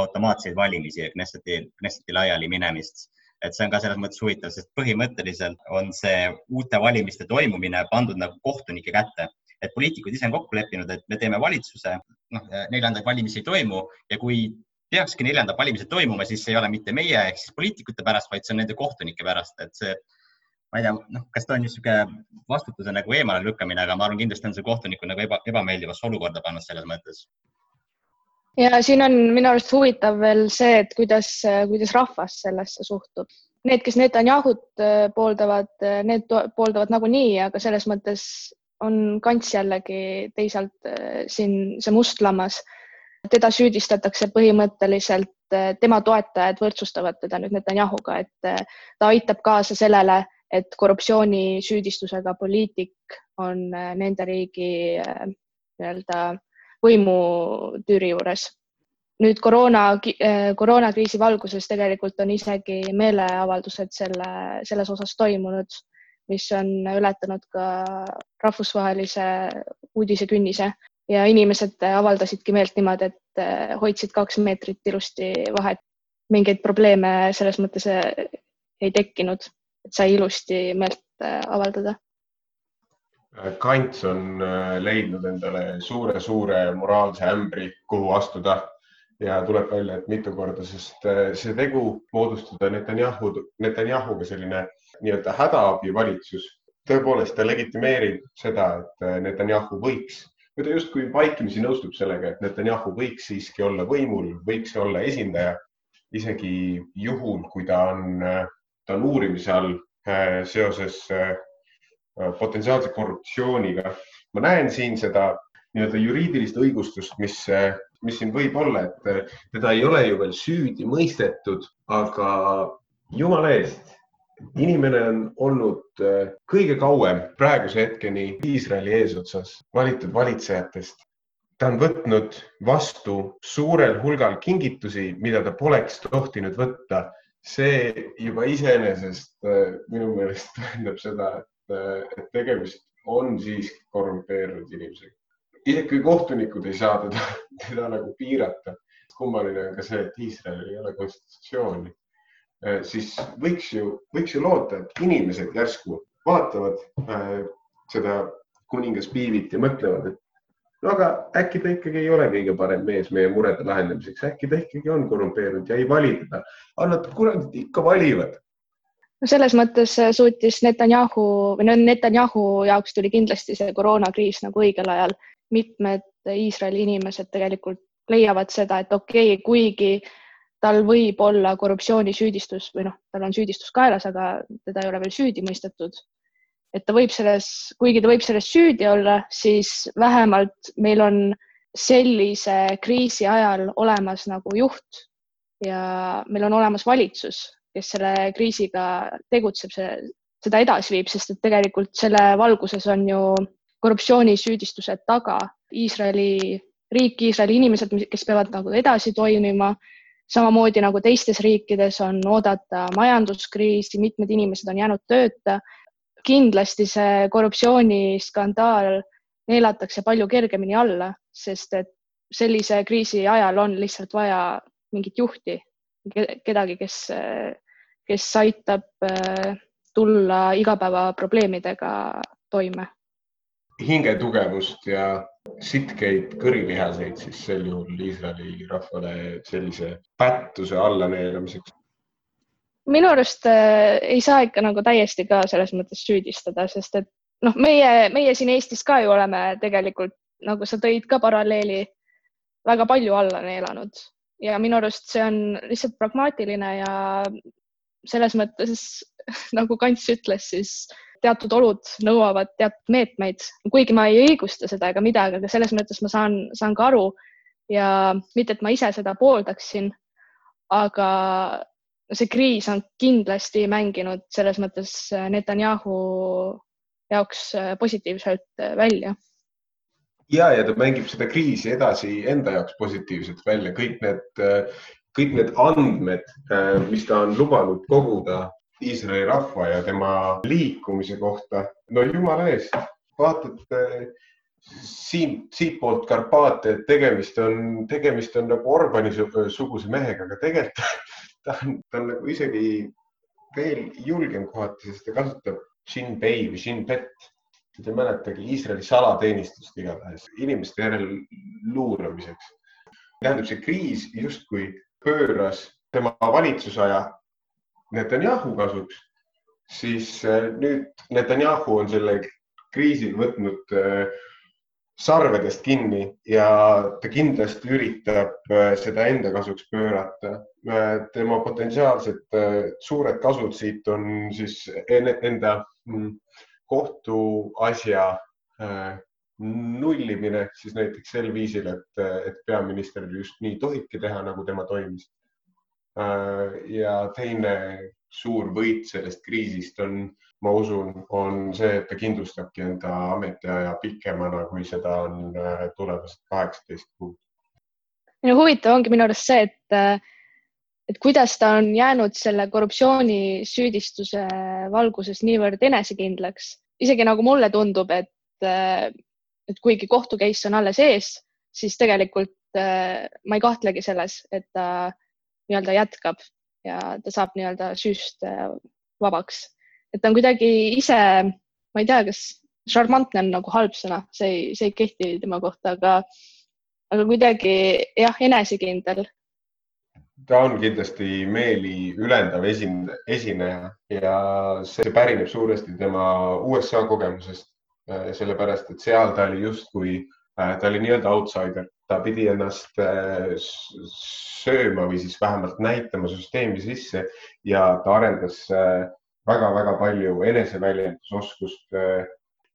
automaatseid valimisi ja Knesseti, Knesseti laiali minemist. Et see on ka selles mõttes huvitav, sest põhimõtteliselt on see uute valimiste toimumine pandud nagu kohtunike kätte. Et poliitikud ise on kokku leppinud, et me teeme valitsuse, noh, neljandaid valimisi ei toimu ja kui peakski neljandad valimised toimuma, siis ei ole mitte meie ehk siis poliitikute pärast, vaid see on nende kohtunike pärast, et see, ma ei tea, noh, kas ta on niisugune vastutuse nagu eemale lükkamine, aga ma arvan, kindlasti on see kohtuniku nagu eba, ebameeldivasse olukorda pannud selles mõttes. ja siin on minu arust huvitav veel see, et kuidas, kuidas rahvas sellesse suhtub. Need, kes Netanyahut äh, pooldavad, äh, need pooldavad nagunii, aga selles mõttes on kants jällegi teisalt äh, siin see must lammas. Teda süüdistatakse põhimõtteliselt, äh, tema toetajad võrdsustavad teda nüüd Netanyahuga, et äh, ta aitab kaasa sellele, et korruptsioonisüüdistusega poliitik on nende riigi nii-öelda võimutüüri juures. nüüd koroona, koroonakriisi valguses tegelikult on isegi meeleavaldused selle, selles osas toimunud mis on ületanud ka rahvusvahelise uudisekünnise ja inimesed avaldasidki meelt niimoodi, et eh, hoidsid kaks meetrit ilusti vahet. mingeid probleeme selles mõttes eh, ei tekkinud, et sai ilusti meelt avaldada. Kants on leidnud endale suure-suure moraalse ämbri, kuhu astuda ja tuleb välja, et mitu korda, sest see tegu moodustada Netanyahu, Netanyahuga selline nii-öelda hädaabivalitsus, tõepoolest ta legitimeerib seda, et äh, Netanyahu võiks või ta justkui vaikimisi nõustub sellega, et Netanyahu võiks siiski olla võimul, võiks olla esindaja, isegi juhul, kui ta on, äh, ta on uurimise all äh, seoses potentsiaalse korruptsiooniga. ma näen siin seda nii-öelda juriidilist õigustust, mis, mis siin võib olla, et teda ei ole ju veel süüdi mõistetud, aga jumala eest inimene on olnud äh, kõige kauem praeguse hetkeni Iisraeli eesotsas valitud valitsejatest. ta on võtnud vastu suurel hulgal kingitusi, mida ta poleks tohtinud võtta. see juba iseenesest äh, minu meelest tähendab seda, et, äh, tegemist on siiski korrumpeerunud inimesega. isegi kohtunikud ei saa teda, teda nagu piirata, kummaline on ka see, et Iisraelil ei ole konstitutsiooni siis võiks ju, võiks ju loota, et inimesed järsku vaatavad äh, seda kuningas Piivit ja mõtlevad, et no aga äkki ta ikkagi ei ole kõige parem mees meie murede lahendamiseks, äkki ta ikkagi on korrumpeerunud ja ei vali teda. aga nad kuradid ikka valivad. no selles mõttes äh, suutis Netanyahu või no Netanyahu jaoks tuli kindlasti see koroonakriis nagu õigel ajal. mitmed Iisraeli inimesed tegelikult leiavad seda, et okei okay,, kuigi tal võib olla korruptsioonisüüdistus või noh, tal on süüdistus kaelas, aga teda ei ole veel süüdi mõistetud. et ta võib selles, kuigi ta võib selles süüdi olla, siis vähemalt meil on sellise kriisi ajal olemas nagu juht ja meil on olemas valitsus, kes selle kriisiga tegutseb, seda edasi viib, sest et tegelikult selle valguses on ju korruptsioonisüüdistused taga Iisraeli riik, Iisraeli inimesed, kes peavad nagu edasi toimima samamoodi nagu teistes riikides on oodata majanduskriisi, mitmed inimesed on jäänud tööta. kindlasti see korruptsiooniskandaal neelatakse palju kergemini alla, sest et sellise kriisi ajal on lihtsalt vaja mingit juhti, kedagi, kes, kes aitab äh, tulla igapäevaprobleemidega toime. hingetugevust ja sitkeid kõrilihaseid siis sel juhul Iisraeli rahvale sellise pättuse allaneelamiseks? minu arust äh, ei saa ikka nagu täiesti ka selles mõttes süüdistada, sest et noh, meie, meie siin Eestis ka ju oleme tegelikult, nagu sa tõid ka paralleeli, väga palju alla neelanud ja minu arust see on lihtsalt pragmaatiline ja selles mõttes nagu Kants ütles, siis teatud olud nõuavad teatud meetmeid, kuigi ma ei õigusta seda ega midagi, aga selles mõttes ma saan, saan ka aru. Ja mitte, et ma ise seda pooldaksin, aga see kriis on kindlasti mänginud selles mõttes Netanyahu jaoks positiivselt välja. ja, ja ta mängib seda kriisi edasi enda jaoks positiivselt välja, kõik need, kõik need andmed, mis ta on lubanud koguda Iisraeli rahva ja tema liikumise kohta. no jumala eest, vaatad siin, siitpoolt Karpaate, et tegemist on, tegemist on nagu Orbani suguse mehega, aga tegelikult ta on, ta on nagu isegi veel julgem kohati, sest ta kasutab Shin Bei või Shin Bet. Te ei mäletagi Iisraeli salateenistust igatahes inimeste järel luuramiseks. tähendab, see kriis justkui pööras tema valitsusaja Netanyahu kasuks, siis äh, nüüd Netanyahu on selle kriisi võtnud äh, sarvedest kinni ja ta kindlasti üritab äh, seda enda kasuks pöörata. tema potentsiaalsed suured kasud siit on siis enda mm, kohtuasja nullimine siis näiteks sel viisil, et, et peaminister just nii tohibki teha, nagu tema toimis ja teine suur võit sellest kriisist on, ma usun, on see, et ta kindlustabki enda ametiaja pikemana, kui seda on äh, tulevased kaheksateist kuud. no huvitav ongi minu arust see, et, äh, et kuidas ta on jäänud selle korruptsioonisüüdistuse valguses niivõrd enesekindlaks, isegi nagu mulle tundub, et, et kuigi kohtu case on alles ees, siis tegelikult ma ei kahtlegi selles, et ta nii-öelda jätkab ja ta saab nii-öelda süüst äh, vabaks. et ta on kuidagi ise, ma ei tea, kas šarmantne on nagu halb sõna, see ei, see ei kehti tema kohta, aga, aga kuidagi jah, enesekindel. ta on kindlasti meeli ülendav esin-, esineja ja see pärineb suuresti tema USA kogemusest, äh, sellepärast et seal ta oli justkui, äh, ta oli nii-öelda outsider ta pidi ennast äh, sööma või siis vähemalt näitama süsteemi sisse ja ta arendas väga-väga äh, palju eneseväljendusoskust, äh,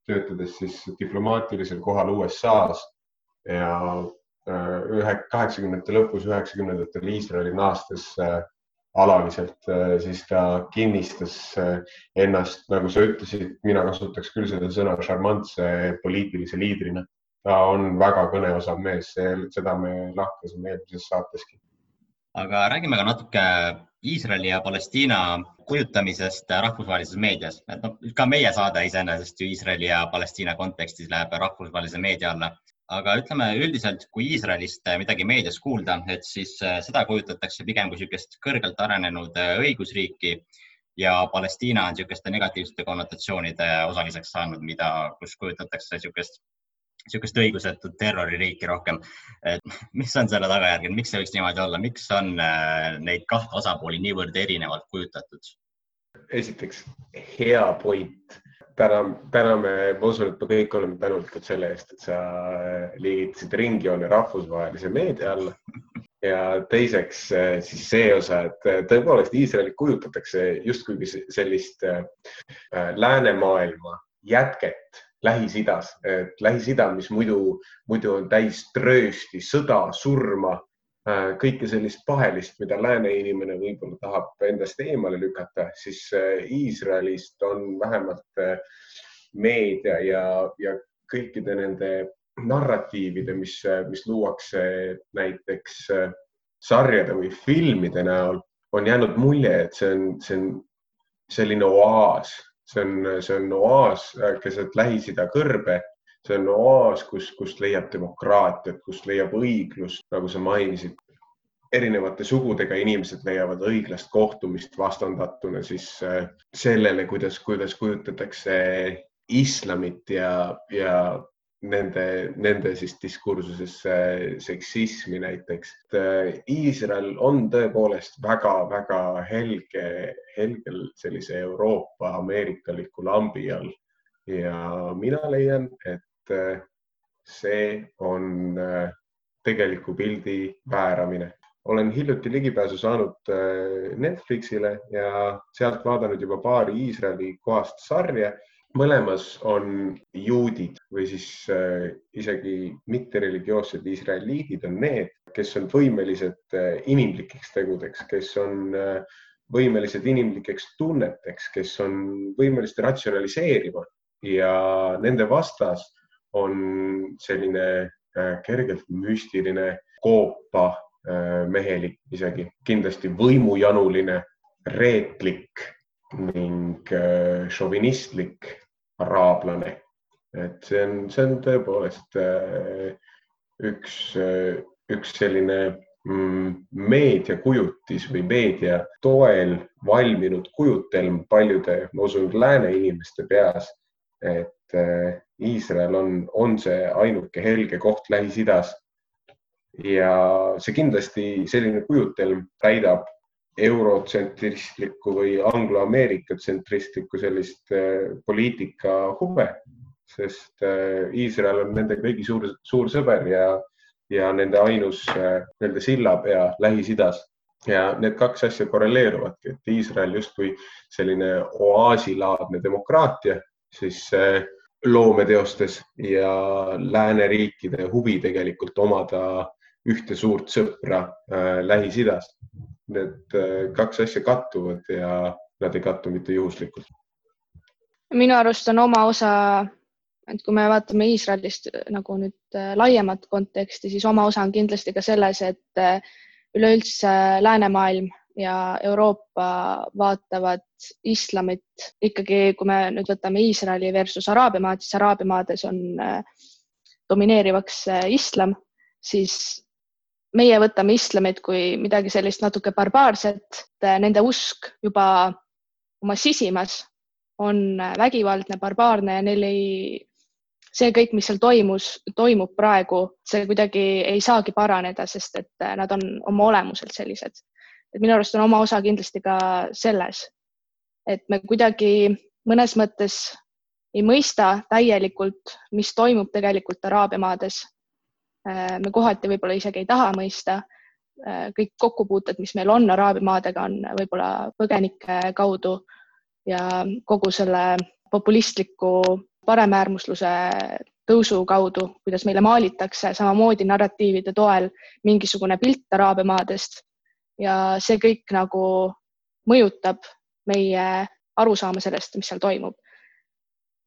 töötades siis diplomaatilisel kohal USA-s ja ühe kaheksakümnendate lõpus, üheksakümnendatel Iisraeli naastes alaliselt, siis ta kinnistas ennast, nagu sa ütlesid, mina kasutaks küll seda sõna šarmantse poliitilise liidrina ta on väga kõneosav mees, seda me lahkasime eelmises saateski. aga räägime ka natuke Iisraeli ja Palestiina kujutamisest rahvusvahelises meedias, et noh, ka meie saade iseenesest ju Iisraeli ja Palestiina kontekstis läheb rahvusvahelise meedia alla, aga ütleme üldiselt, kui Iisraelist midagi meedias kuulda, et siis äh, seda kujutatakse pigem kui niisugust kõrgelt arenenud äh, õigusriiki ja Palestiina on niisuguste negatiivsete konnotatsioonide osaliseks saanud, mida, kus kujutatakse niisugust niisugust õigusetut terroririiki rohkem. mis on selle tagajärg, miks see võiks niimoodi olla, miks on äh, neid kahte osapooli niivõrd erinevalt kujutatud? esiteks hea point. täna, täna me, ma usun, et me kõik oleme tänulikud selle eest, et sa liigitasid ringjoone rahvusvahelise meedia alla. ja teiseks siis see osa, et tõepoolest Iisraeli kujutatakse justkui sellist läänemaailma jätket Lähis-Idas, et Lähis-Ida, mis muidu, muidu on täis tröösti, sõda, surma, Äh, kõike sellist pahelist, mida lääne inimene võib-olla tahab endast eemale lükata, siis äh, Iisraelist on vähemalt äh, meedia ja, ja kõikide nende narratiivide, mis, mis luuakse näiteks sarjade või filmide näol, on jäänud mulje, et see on, see on selline oaas, see on, see on oaas keset Lähis-Ida kõrbe see on oaas, kus, kust leiab demokraatiat, kust leiab õiglust, nagu sa mainisid. erinevate sugudega inimesed leiavad õiglast kohtumist vastandatuna siis äh, sellele, kuidas, kuidas kujutatakse islamit ja, ja nende, nende siis diskursuses seksismi näiteks. Äh, Iisrael on tõepoolest väga-väga helge, helgel sellise Euroopa ameerikaliku lambi all ja mina leian, et Äh, see on äh, tegeliku pildi vääramine. olen hiljuti ligipääsu saanud Netflixile ja sealt vaadanud juba paari Iisraeli kohast sarja. Mõlemas on juudid või siis isegi mittereligioossed israeliidid on need, kes on võimelised inimlikeks tegudeks, kes on võimelised inimlikeks tunneteks, kes on võimelised ratsionaliseerima. Ja nende vastas on selline äh, kergelt müstiline, koopa äh, mehelik isegi, kindlasti võimujanuline, reetlik ning äh, šovinistlik araablane. et see on, see on tõepoolest üks, üks selline mm, meediakujutis või meedia toel valminud kujutelm paljude, ma usun, lääne inimeste peas, et Iisrael on, on see ainuke helge koht Lähis-Idas. ja see kindlasti selline kujutelm täidab eurotsentristlikku või angloameerika tsentristlikku sellist äh, poliitika huve, sest äh, Iisrael on nende kõigi suur, suur sõber ja, ja nende ainus äh, nii-öelda sillapea Lähis-Idas ja need kaks asja korreleeruvadki, et Iisrael justkui selline oaasilaadne demokraatia, siis loometeostes ja lääneriikide huvi tegelikult omada ühte suurt sõpra äh, Lähis-Idas. Need äh, kaks asja kattuvad ja nad ei kattu mitte juhuslikult. minu arust on oma osa, et kui me vaatame Iisraelist nagu nüüd äh, laiemat konteksti, siis oma osa on kindlasti ka selles, et äh, üleüldse läänemaailm ja Euroopa vaatavad islamit ikkagi, kui me nüüd võtame Iisraeli versus Araabia maad, siis Araabia maades on domineerivaks islam, siis meie võtame islamit kui midagi sellist natuke barbaarset, nende usk juba oma sisimas on vägivaldne, barbaarne ja neil ei, see kõik, mis seal toimus, toimub praegu, see kuidagi ei saagi paraneda, sest et nad on oma olemuselt sellised et minu arust on oma osa kindlasti ka selles, et me kuidagi mõnes mõttes ei mõista täielikult, mis toimub tegelikult Araabia maades. Äh, me kohati võib-olla isegi ei taha mõista. Äh, kõik kokkupuuted, mis meil on Araabia maadega, on võib-olla põgenike kaudu ja kogu selle populistliku paremäärmusluse tõusu kaudu, kuidas meile maalitakse samamoodi narratiivide toel mingisugune pilt Araabia maadest ja see kõik nagu mõjutab meie arusaama sellest, mis seal toimub.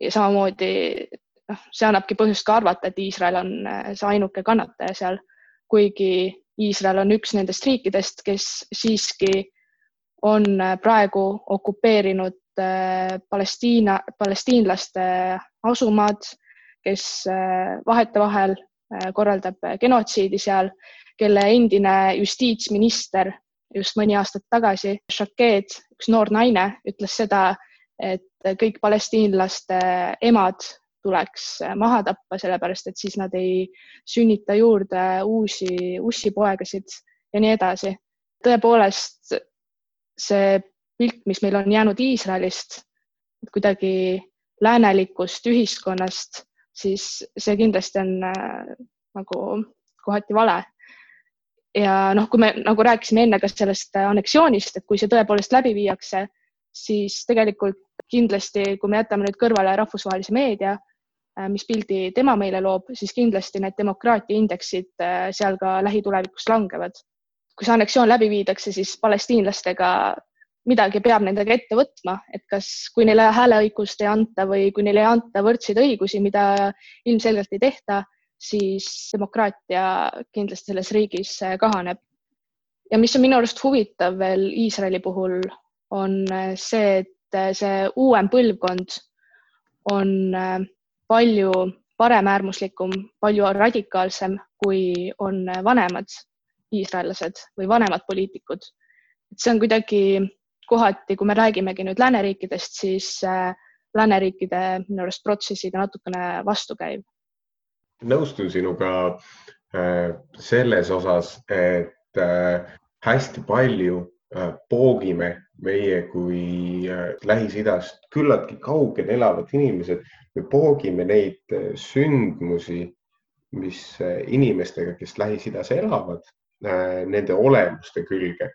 ja samamoodi noh, see annabki põhjust ka arvata, et Iisrael on äh, see ainuke kannataja seal, kuigi Iisrael on üks nendest riikidest, kes siiski on äh, praegu okupeerinud äh, Palestiina, palestiinlaste asumaad, kes vahetevahel korraldab genotsiidi seal kelle endine justiitsminister just mõni aastat tagasi, Shaked, üks noor naine, ütles seda, et kõik palestiinlaste emad tuleks maha tappa, sellepärast et siis nad ei sünnita juurde uusi ussipoegasid ja nii edasi. tõepoolest see pilt, mis meil on jäänud Iisraelist, kuidagi läänelikust ühiskonnast, siis see kindlasti on äh, nagu kohati vale ja noh, kui me nagu rääkisime enne ka sellest anneksioonist, et kui see tõepoolest läbi viiakse, siis tegelikult kindlasti, kui me jätame nüüd kõrvale rahvusvahelise meedia, äh, mis pildi tema meile loob, siis kindlasti need demokraatia indeksid äh, seal ka lähitulevikus langevad. kui see anneksioon läbi viidakse, siis palestiinlastega midagi peab nendega ette võtma, et kas, kui neile hääleõigust ei anta või kui neile ei anta võrdseid õigusi, mida ilmselgelt ei tehta, siis demokraatia kindlasti selles riigis äh, kahaneb. ja mis on minu arust huvitav veel Iisraeli puhul, on äh, see, et äh, see uuem põlvkond on palju paremäärmuslikum, palju radikaalsem, kui on vanemad iisraellased või vanemad poliitikud. et see on kuidagi kohati, kui me räägimegi nüüd lääneriikidest, siis lääneriikide minu arust protsessiga natukene vastukäiv nõustun sinuga äh, selles osas, et äh, hästi palju äh, poogime meie kui Lähis-Idast küllaltki kaugel elavad inimesed, me poogime neid sündmusi, mis inimestega, kes Lähis-Idas elavad, nende olemuste külge.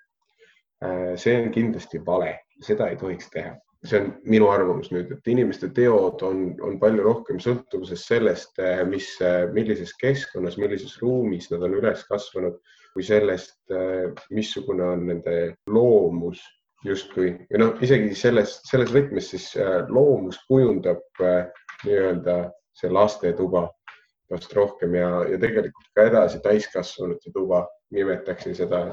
see on kindlasti vale, seda ei tohiks teha. See on minu arvamus nüüd, et inimeste teod on, on palju rohkem sõltuvuses sellest, mis, millises keskkonnas, millises ruumis nad on üles kasvanud, kui sellest, eh, missugune on nende loomus justkui või noh, isegi selles, selles võtmes siis loomus kujundab nii-öelda see lastetuba vast rohkem ja, ja tegelikult ka edasi täiskasvanute tuba nimetaksin seda,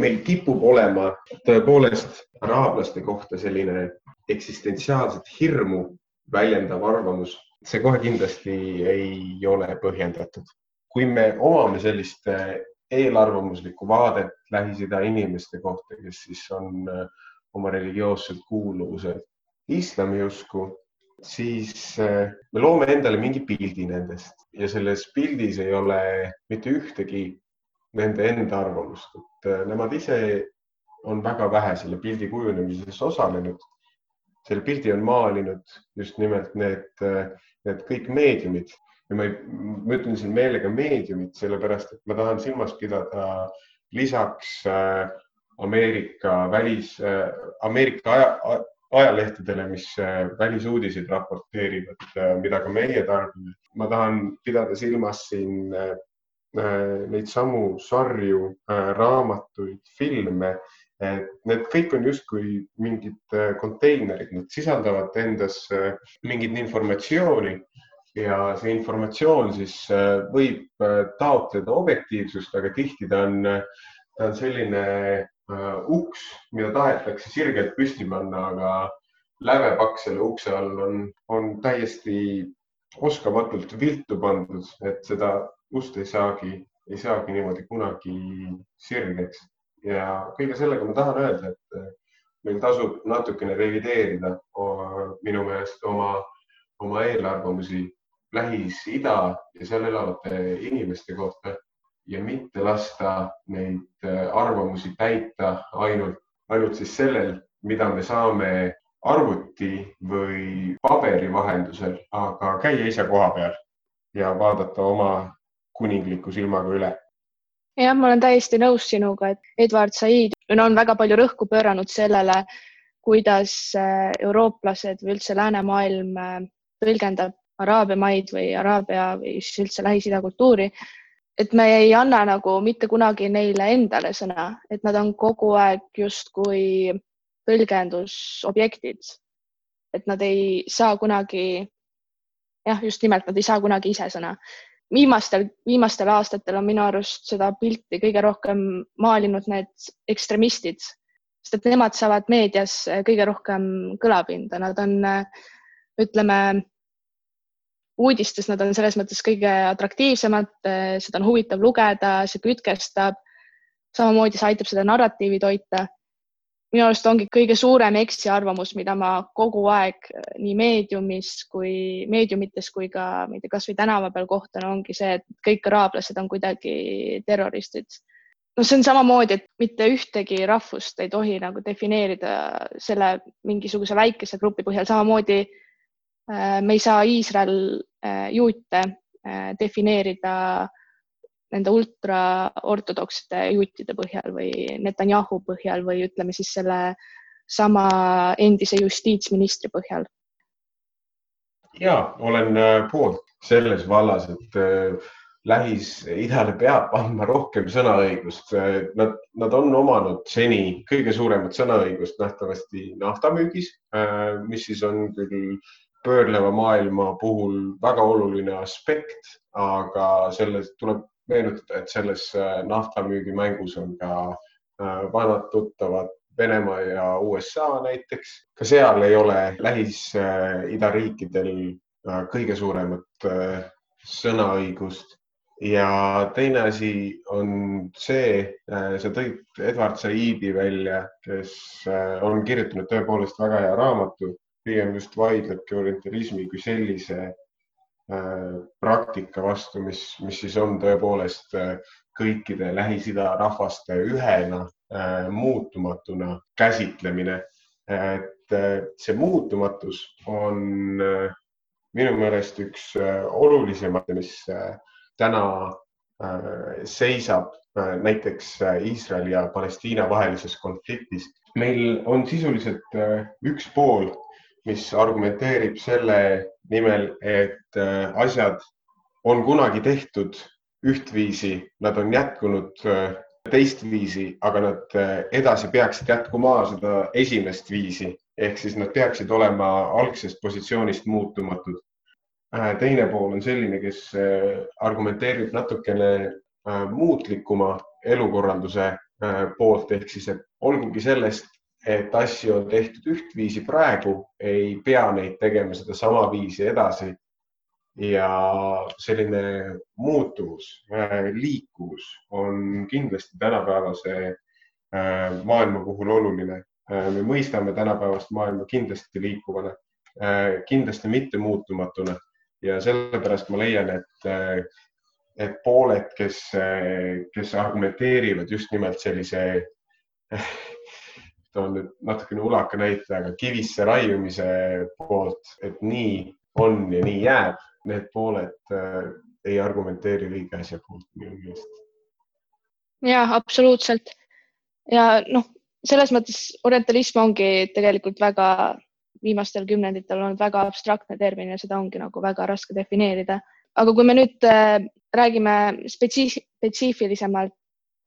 meil kipub olema tõepoolest araablaste kohta selline eksistentsiaalset hirmu väljendav arvamus. see kohe kindlasti ei ole põhjendatud. Kui me omame sellist eh, eelarvamuslikku vaadet Lähis-Ida inimeste kohta, kes siis on eh, oma religioosselt kuuluvuselt islamiusku, siis eh, me loome endale mingi pildi nendest. Ja selles pildis ei ole mitte ühtegi nende enda arvamust, et nemad ise on väga vähe selle pildi kujunemises osalenud. selle pildi on maalinud just nimelt need, need kõik meediumid ja ma, ei, ma ütlen siin meelega meediumid, sellepärast et ma tahan silmas pidada lisaks äh, Ameerika välis äh,, Ameerika aja, ajalehtedele, mis äh, välisuudiseid raporteerivad, mida ka meie tarbime. ma tahan pidada silmas siin Äh, neid samu sarju, äh, raamatuid, filme, et need kõik on justkui mingid äh, konteinerid, need sisaldavad endas mingit informatsiooni ja see informatsioon siis võib taotleda objektiivsust, aga tihti ta on, ta on selline uks, mida tahetakse sirgelt püsti panna, aga lävepakk selle ukse all on, on täiesti oskamatult viltu pandud, et seda ust ei saagi, ei saagi niimoodi kunagi sirgeks. Ja kõige sellega ma tahan öelda, et meil tasub natukene revideerida minu meelest oma, oma eelarvamusi Lähis-Ida ja seal elavate inimeste kohta ja mitte lasta neid eh, arvamusi täita ainult, ainult siis sellel, mida me saame arvuti või paberi vahendusel, aga käia ise koha peal ja vaadata oma kuningliku silmaga üle. jah, ma olen täiesti nõus sinuga, et Edward Said on väga palju rõhku pööranud sellele, kuidas äh, eurooplased või üldse läänemaailm äh, tõlgendab Araabia maid või Araabia või siis üldse Lähis-Ida kultuuri. et me ei anna nagu mitte kunagi neile endale sõna, et nad on kogu aeg justkui tõlgendusobjektid. et nad ei saa kunagi, jah, just nimelt, nad ei saa kunagi ise sõna viimastel, viimastel aastatel on minu arust seda pilti kõige rohkem maalinud need ekstremistid, sest et nemad saavad meedias kõige rohkem kõlapinda, nad on, ütleme, uudistes nad on selles mõttes kõige atraktiivsemad, seda on huvitav lugeda, see kütkestab. samamoodi see aitab seda narratiivi toita minu arust ongi kõige suurem eksiarvamus, mida ma kogu aeg äh, nii meediumis kui meediumites kui ka, ma ei tea, kasvõi tänava peal kohtan, ongi see, et kõik araablased on kuidagi terroristid. no see on samamoodi, et mitte ühtegi rahvust ei tohi nagu defineerida selle mingisuguse väikese grupi põhjal, samamoodi äh, me ei saa Iisrael äh, juute defineerida nende ultraortodokside juutide põhjal või Netanyahu põhjal või ütleme siis selle sama endise justiitsministri põhjal? ja olen äh, poolt selles vallas, et äh, Lähis-Idale peab andma rohkem sõnaõigust. Äh, nad, nad on omanud seni kõige suuremat sõnaõigust nähtavasti naftamüügis, mis siis on küll pöörleva maailma puhul väga oluline aspekt, aga selles tuleb meenutada, et selles naftamüügimängus on ka vanad tuttavad Venemaa ja USA näiteks, ka seal ei ole Lähis-Ida riikidel äh, kõige suuremat äh, sõnaõigust. ja teine asi on see, äh, sa tõid Edward Saidi välja, kes on kirjutanud tõepoolest väga hea raamatu, pigem just vaidlebki orientalismi kui sellise praktika vastu, mis, mis siis on tõepoolest kõikide Lähis-Ida rahvaste ühena Äh, muutumatuna käsitlemine. et äh, see muutumatus on äh, minu meelest üks olulisemaid, mis täna seisab näiteks Iisraeli ja Palestiina vahelises konfliktis. meil on sisuliselt üks pool, mis argumenteerib selle nimel, et asjad on kunagi tehtud ühtviisi, nad on jätkunud teistviisi, aga nad eh, edasi peaksid jätkuma seda esimest viisi ehk siis nad peaksid olema algsest positsioonist muutumatud. Äh, teine pool on selline, kes argumenteerib natukene äh, muutlikuma elukorralduse äh, poolt ehk siis, et olgugi sellest, et asju on tehtud ühtviisi praegu, ei pea neid tegema sedasama viisi edasi ja selline muutuvus, äh, liikuvus on kindlasti tänapäevase äh, maailma puhul oluline. Äh, me mõistame tänapäevast maailma kindlasti liikuvana, kindlasti mitte muutumatuna ja sellepärast ma leian, et, et pooled, kes, kes argumenteerivad just nimelt sellise toon nüüd natukene ulaka näite, aga kivisse raiumise poolt, et nii on ja nii jääb need pooled äh, ei argumenteeri õige asja poolt minu meelest. ja absoluutselt ja noh, selles mõttes orientalism ongi tegelikult väga viimastel kümnenditel olnud väga abstraktne termin ja seda ongi nagu väga raske defineerida. aga kui me nüüd äh, räägime spetsiif spetsiifilisemalt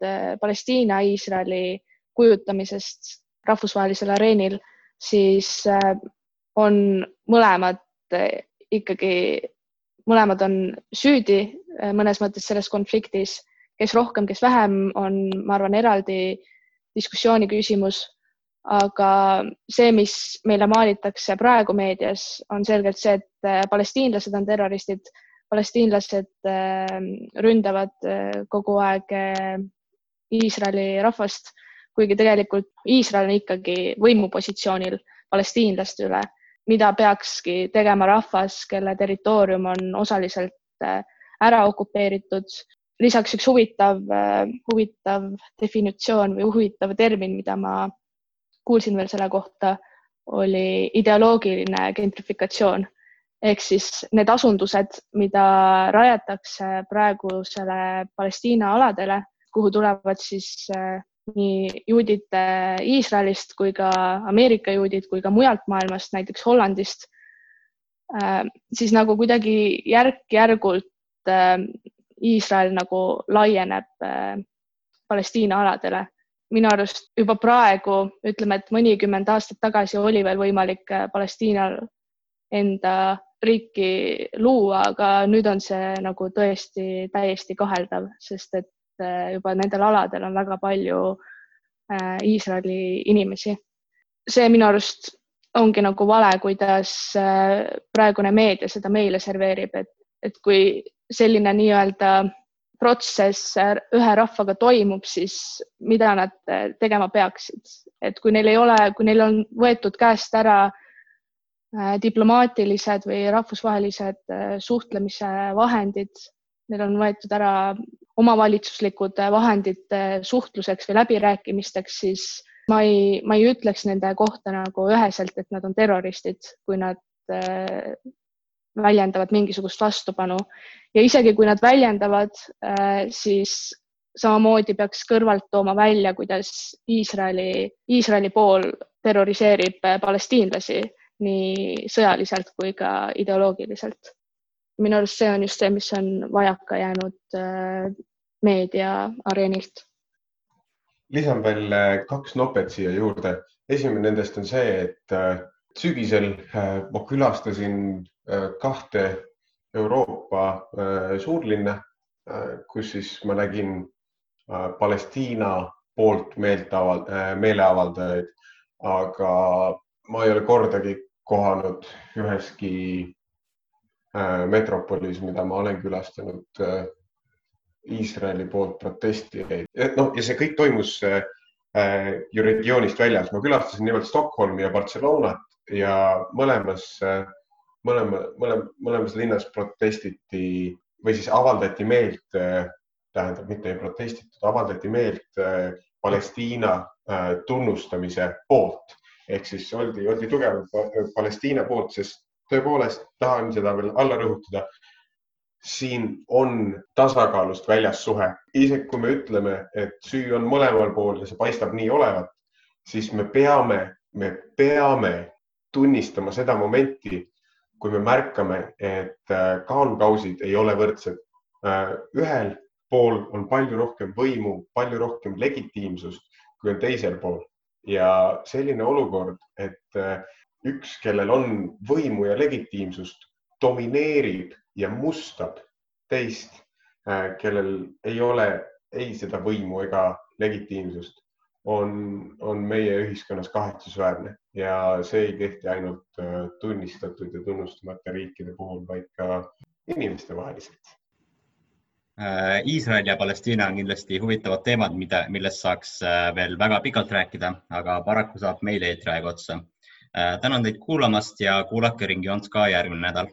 äh, Palestiina-Iisraeli kujutamisest rahvusvahelisel areenil, siis äh, on mõlemad äh, ikkagi mõlemad on süüdi äh, mõnes mõttes selles konfliktis, kes rohkem, kes vähem, on, ma arvan, eraldi diskussiooni küsimus. aga see, mis meile maalitakse praegu meedias, on selgelt see, et palestiinlased on terroristid, palestiinlased ründavad kogu aeg Iisraeli rahvast, kuigi tegelikult Iisrael on ikkagi võimupositsioonil palestiinlaste üle mida peakski tegema rahvas, kelle territoorium on osaliselt äh, ära okupeeritud. lisaks üks huvitav, äh, huvitav definitsioon või huvitav termin, mida ma kuulsin veel selle kohta, oli ideoloogiline gentrifikatsioon ehk siis need asundused, mida rajatakse praegusele Palestiina aladele, kuhu tulevad siis äh, nii juudid Iisraelist kui ka Ameerika juudid kui ka mujalt maailmast, näiteks Hollandist, äh, siis nagu kuidagi järk-järgult äh, Iisrael nagu laieneb Palestiina aladele. minu arust juba praegu, ütleme, et mõnikümmend aastat tagasi oli veel võimalik Palestiinal enda riiki luua, aga nüüd on see nagu tõesti täiesti kaheldav, sest et et juba nendel aladel on väga palju äh, Iisraeli inimesi. see minu arust ongi nagu vale, kuidas äh, praegune meedia seda meile serveerib, et, et kui selline nii-öelda protsess äh, ühe rahvaga toimub, siis mida nad tegema peaksid, et kui neil ei ole, kui neil on võetud käest ära diplomaatilised või rahvusvahelised suhtlemise vahendid, neil on võetud ära omavalitsuslikud vahendid suhtluseks või läbirääkimisteks, siis ma ei, ma ei ütleks nende kohta nagu üheselt, et nad on terroristid, kui nad, väljendavad mingisugust vastupanu ja isegi kui nad väljendavad, siis samamoodi peaks kõrvalt tooma välja, kuidas Iisraeli, Iisraeli pool terroriseerib palestiinlasi nii sõjaliselt kui ka ideoloogiliselt. minu arust see on just see, mis on vajaka jäänud meedia areenilt. lisan veel äh, kaks nopet siia juurde. esimene nendest on see, et äh, sügisel äh, ma külastasin kahte Euroopa suurlinna, kus siis ma nägin Palestiina poolt meelt aval-, meeleavaldajaid, aga ma ei ole kordagi kohanud üheski metropolis, mida ma olen külastanud Iisraeli poolt protestijaid. noh, ja see kõik toimus äh, ju regioonist väljas. ma külastasin nimelt Stockholmi ja Barcelonat ja mõlemas äh,, mõlema, mõlem, mõlemas linnas protestiti või siis avaldati meelt äh,, tähendab, mitte ei protestitud, avaldati meelt äh, Palestiina äh, tunnustamise poolt ehk siis oldi, oldi tugevalt Palestiina poolt, sest tõepoolest tahan seda veel alla rõhutada siin on tasakaalust väljas suhe. isegi kui me ütleme, et süü on mõlemal pool ja see paistab nii olevat, siis me peame, me peame tunnistama seda momenti, kui me märkame, et äh, kaalukausid ei ole võrdsed. Äh, ühel pool on palju rohkem võimu, palju rohkem legitiimsust kui on teisel pool ja selline olukord, et äh, üks, kellel on võimu ja legitiimsust, domineerib ja mustab teist, äh, kellel ei ole ei seda võimu ega legitiimsust, on, on meie ühiskonnas kahetsusväärne ja see ei kehti ainult äh, tunnistatud ja tunnustamata riikide puhul, vaid ka inimestevaheliselt. Äh, Iisrael ja Palestiina on kindlasti huvitavad teemad, mida, millest saaks veel väga pikalt rääkida, aga paraku saab meil eetriaeg otsa. tänan teid kuulamast ja kuulake Ringi Ont ka järgmine nädal